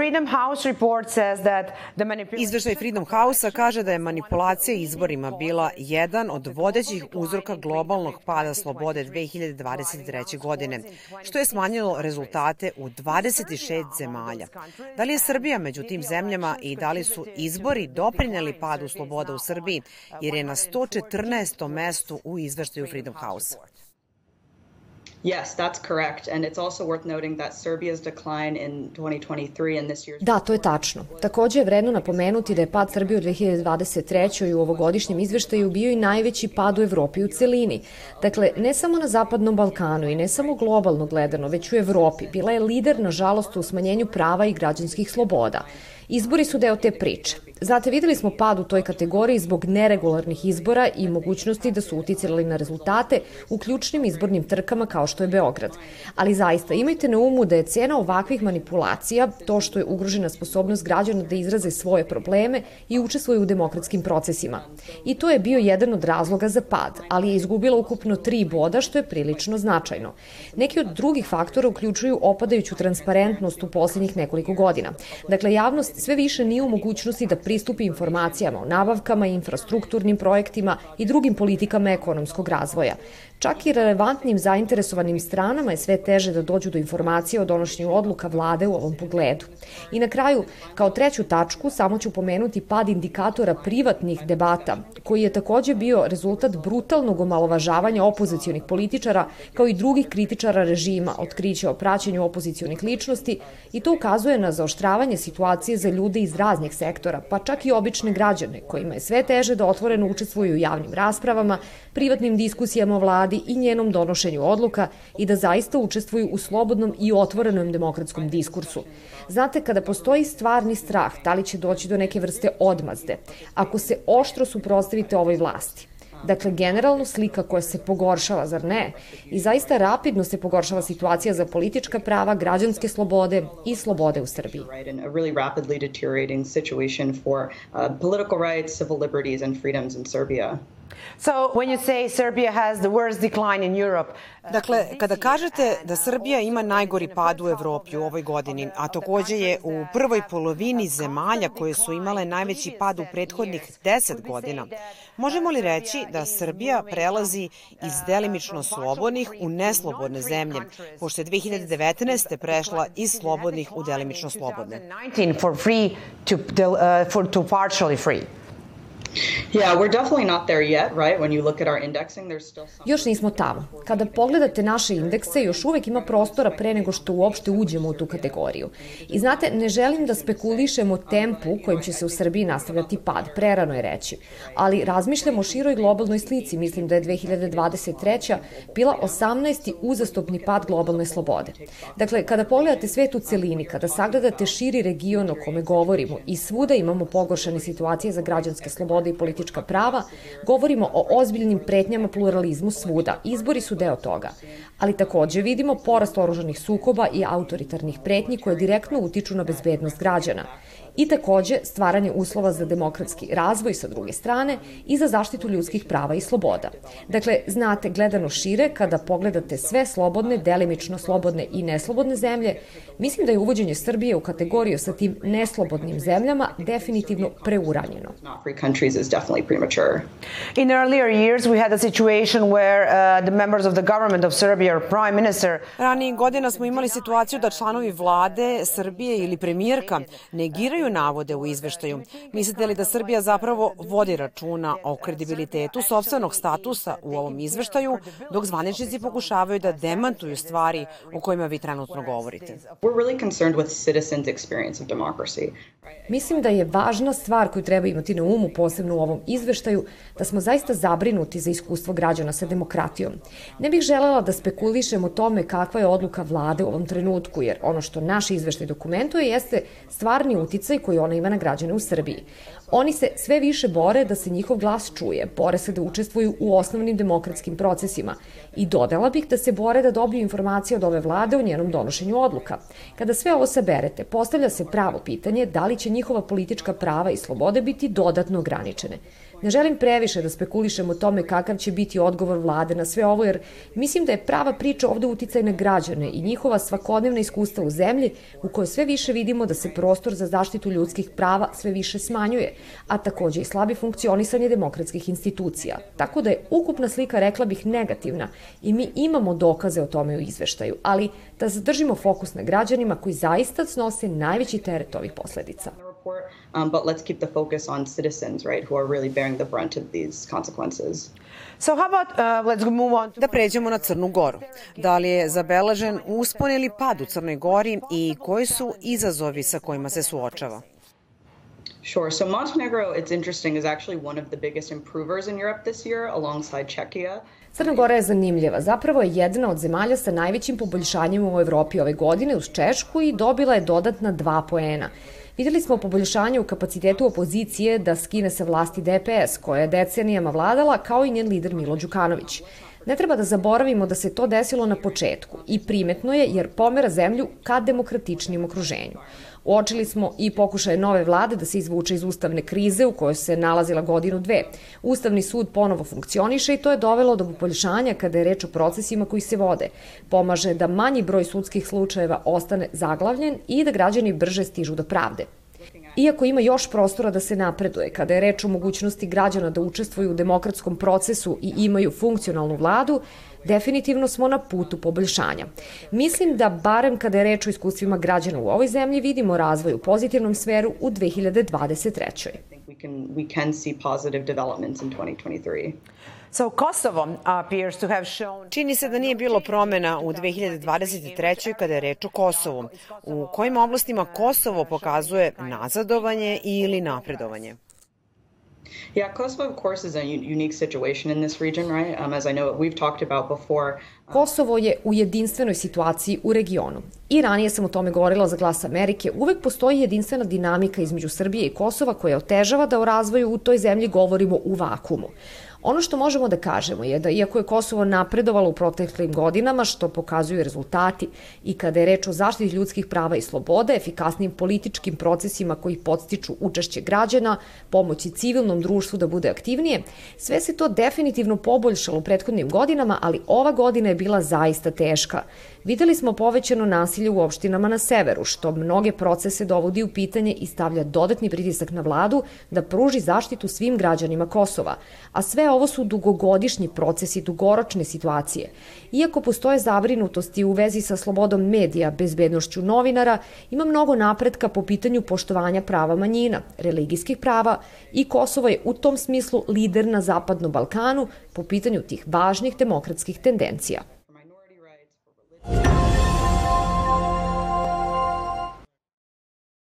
Freedom House report says that the Izveštaj Freedom House-a kaže da je manipulacija izborima bila jedan od vodećih uzroka globalnog pada slobode 2023. godine, što je smanjilo rezultate u 26 zemalja. Da li je Srbija među tim zemljama i da li su izbori doprinjeli padu sloboda u Srbiji, jer je na 114. mestu u izveštaju Freedom House. Da, to je tačno. Takođe je vredno napomenuti da je pad Srbije u 2023. i u ovogodišnjem izveštaju bio i najveći pad u Evropi u celini. Dakle, ne samo na Zapadnom Balkanu i ne samo globalno gledano, već u Evropi. Bila je lider, nažalost, u smanjenju prava i građanskih sloboda. Izbori su deo te priče. Znate, videli smo pad u toj kategoriji zbog neregularnih izbora i mogućnosti da su uticali na rezultate u ključnim izbornim trkama kao što je Beograd. Ali zaista, imajte na umu da je cena ovakvih manipulacija to što je ugrožena sposobnost građana da izraze svoje probleme i učestvuju u demokratskim procesima. I to je bio jedan od razloga za pad, ali je izgubila ukupno tri boda, što je prilično značajno. Neki od drugih faktora uključuju opadajuću transparentnost u poslednjih nekoliko godina. Dakle, javnost sve više nije u mogućnosti da pristupi informacijama o nabavkama, infrastrukturnim projektima i drugim politikama ekonomskog razvoja. Čak i relevantnim zainteresovanim stranama je sve teže da dođu do informacije o donošenju odluka vlade u ovom pogledu. I na kraju, kao treću tačku, samo ću pomenuti pad indikatora privatnih debata, koji je takođe bio rezultat brutalnog omalovažavanja opozicionih političara, kao i drugih kritičara režima, otkrića o praćenju opozicionih ličnosti i to ukazuje na zaoštravanje situacije za ljude iz raznih sektora, pa čak i obične građane, kojima je sve teže da otvoreno učestvuju u javnim raspravama, privatnim diskusijama o vladi i njenom donošenju odluka i da zaista učestvuju u slobodnom i otvorenom demokratskom diskursu. Znate, kada postoji stvarni strah, da li će doći do neke vrste odmazde, ako se oštro suprostavite ovoj vlasti, Dakle, generalno slika koja se pogoršava, zar ne? I zaista rapidno se pogoršava situacija za politička prava, građanske slobode i slobode u Srbiji. Uh, political rights, civil liberties and freedoms in Serbia. So when you say Serbia has the worst decline in Europe, Dakle, kada kažete da Srbija ima najgori pad u Evropi u ovoj godini, a takođe je u prvoj polovini zemalja koje su imale najveći pad u prethodnih 10 godina, možemo li reći da Srbija prelazi iz delimično slobodnih u neslobodne zemlje, pošto je 2019. prešla iz slobodnih u delimično slobodne? 19 for free to, uh, for, to partially free. Još nismo tamo. Kada pogledate naše indekse, još uvek ima prostora pre nego što uopšte uđemo u tu kategoriju. I znate, ne želim da spekulišem o tempu kojim će se u Srbiji nastavljati pad, prerano je reći. Ali razmišljam o široj globalnoj slici, mislim da je 2023. bila 18. uzastopni pad globalne slobode. Dakle, kada pogledate svet u celini, kada sagledate širi region o kome govorimo i svuda imamo pogoršane situacije za građanske slobode, slobode i politička prava, govorimo o ozbiljnim pretnjama pluralizmu svuda. Izbori su deo toga. Ali takođe vidimo porast oružanih sukoba i autoritarnih pretnji koje direktno utiču na bezbednost građana i takođe stvaranje uslova za demokratski razvoj sa druge strane i za zaštitu ljudskih prava i sloboda. Dakle, znate, gledano šire, kada pogledate sve slobodne, delimično slobodne i neslobodne zemlje, mislim da je uvođenje Srbije u kategoriju sa tim neslobodnim zemljama definitivno preuranjeno. In earlier years we had a situation where uh, the members of the government of Serbia or prime minister Ranijih godina smo imali situaciju da članovi vlade Srbije ili premijerka negiraju navode u izveštaju. Mislite li da Srbija zapravo vodi računa o kredibilitetu sobstvenog statusa u ovom izveštaju, dok zvaničnici pokušavaju da demantuju stvari o kojima vi trenutno govorite? Mislim da je važna stvar koju treba imati na umu, posebno u ovom izveštaju, da smo zaista zabrinuti za iskustvo građana sa demokratijom. Ne bih želela da spekulišem o tome kakva je odluka vlade u ovom trenutku, jer ono što naš izveštaj dokumentuje jeste stvarni uticaj koji ona ima na građane u Srbiji. Oni se sve više bore da se njihov glas čuje, bore se da učestvuju u osnovnim demokratskim procesima i dodala bih da se bore da dobiju informacije od ove vlade o njenom donošenju odluka. Kada sve ovo saberete, postavlja se pravo pitanje da li će njihova politička prava i slobode biti dodatno ograničene ograničene. Ne želim previše da spekulišem o tome kakav će biti odgovor vlade na sve ovo, jer mislim da je prava priča ovde uticaj na građane i njihova svakodnevna iskustva u zemlji u kojoj sve više vidimo da se prostor za zaštitu ljudskih prava sve više smanjuje, a takođe i slabi funkcionisanje demokratskih institucija. Tako da je ukupna slika, rekla bih, negativna i mi imamo dokaze o tome u izveštaju, ali da zadržimo fokus na građanima koji zaista snose najveći teret ovih posledica report, um, but let's keep the focus on citizens, right, who are really bearing the brunt of these consequences. So how about uh, let's move on to... Da pređemo na Crnu Goru. Da li je zabeležen uspon ili pad u Crnoj Gori i koji su izazovi sa kojima se suočava? Sure. So Montenegro, it's interesting, is actually one of the biggest improvers in Europe this year alongside Czechia. Crna Gora je zanimljiva. Zapravo je jedna od zemalja sa najvećim poboljšanjem u Evropi ove godine uz Češku i dobila je dodatna dva poena. Videli smo poboljšanje u kapacitetu opozicije da skine sa vlasti DPS, koja je decenijama vladala, kao i njen lider Milo Đukanović. Ne treba da zaboravimo da se to desilo na početku i primetno je jer pomera zemlju ka demokratičnijem okruženju. Uočili smo i pokušaje nove vlade da se izvuče iz ustavne krize u kojoj se nalazila godinu dve. Ustavni sud ponovo funkcioniše i to je dovelo do poboljšanja kada je reč o procesima koji se vode. Pomaže da manji broj sudskih slučajeva ostane zaglavljen i da građani brže stižu do pravde. Iako ima još prostora da se napreduje, kada je reč o mogućnosti građana da učestvuju u demokratskom procesu i imaju funkcionalnu vladu, definitivno smo na putu poboljšanja. Mislim da, barem kada je reč o iskustvima građana u ovoj zemlji, vidimo razvoj u pozitivnom sferu u 2023. We can, we can see positive developments in 2023. So Kosovo appears to have shown... Čini se da nije bilo promena u 2023. kada je reč o Kosovu. U kojim oblastima Kosovo pokazuje nazadovanje ili napredovanje? Yeah, Kosovo, of course, is a unique situation in this region, right? Um, as I know, we've talked about before. Kosovo je u jedinstvenoj situaciji u regionu. I ranije sam o tome govorila za glas Amerike. Uvek postoji jedinstvena dinamika između Srbije i Kosova koja otežava da o razvoju u toj zemlji govorimo u vakumu. Ono što možemo da kažemo je da iako je Kosovo napredovalo u proteklim godinama, što pokazuju rezultati i kada je reč o zaštiti ljudskih prava i slobode, efikasnim političkim procesima koji podstiču učešće građana, pomoći civilnom društvu da bude aktivnije, sve se to definitivno poboljšalo u prethodnim godinama, ali ova godina je bila zaista teška. Videli smo povećano nasilje u opštinama na severu, što mnoge procese dovodi u pitanje i stavlja dodatni pritisak na vladu da pruži zaštitu svim građanima Kosova, a ovo su dugogodišnji procesi, dugoročne situacije. Iako postoje zabrinutosti u vezi sa slobodom medija, bezbednošću novinara, ima mnogo napretka po pitanju poštovanja prava manjina, religijskih prava i Kosovo je u tom smislu lider na Zapadnom Balkanu po pitanju tih važnih demokratskih tendencija.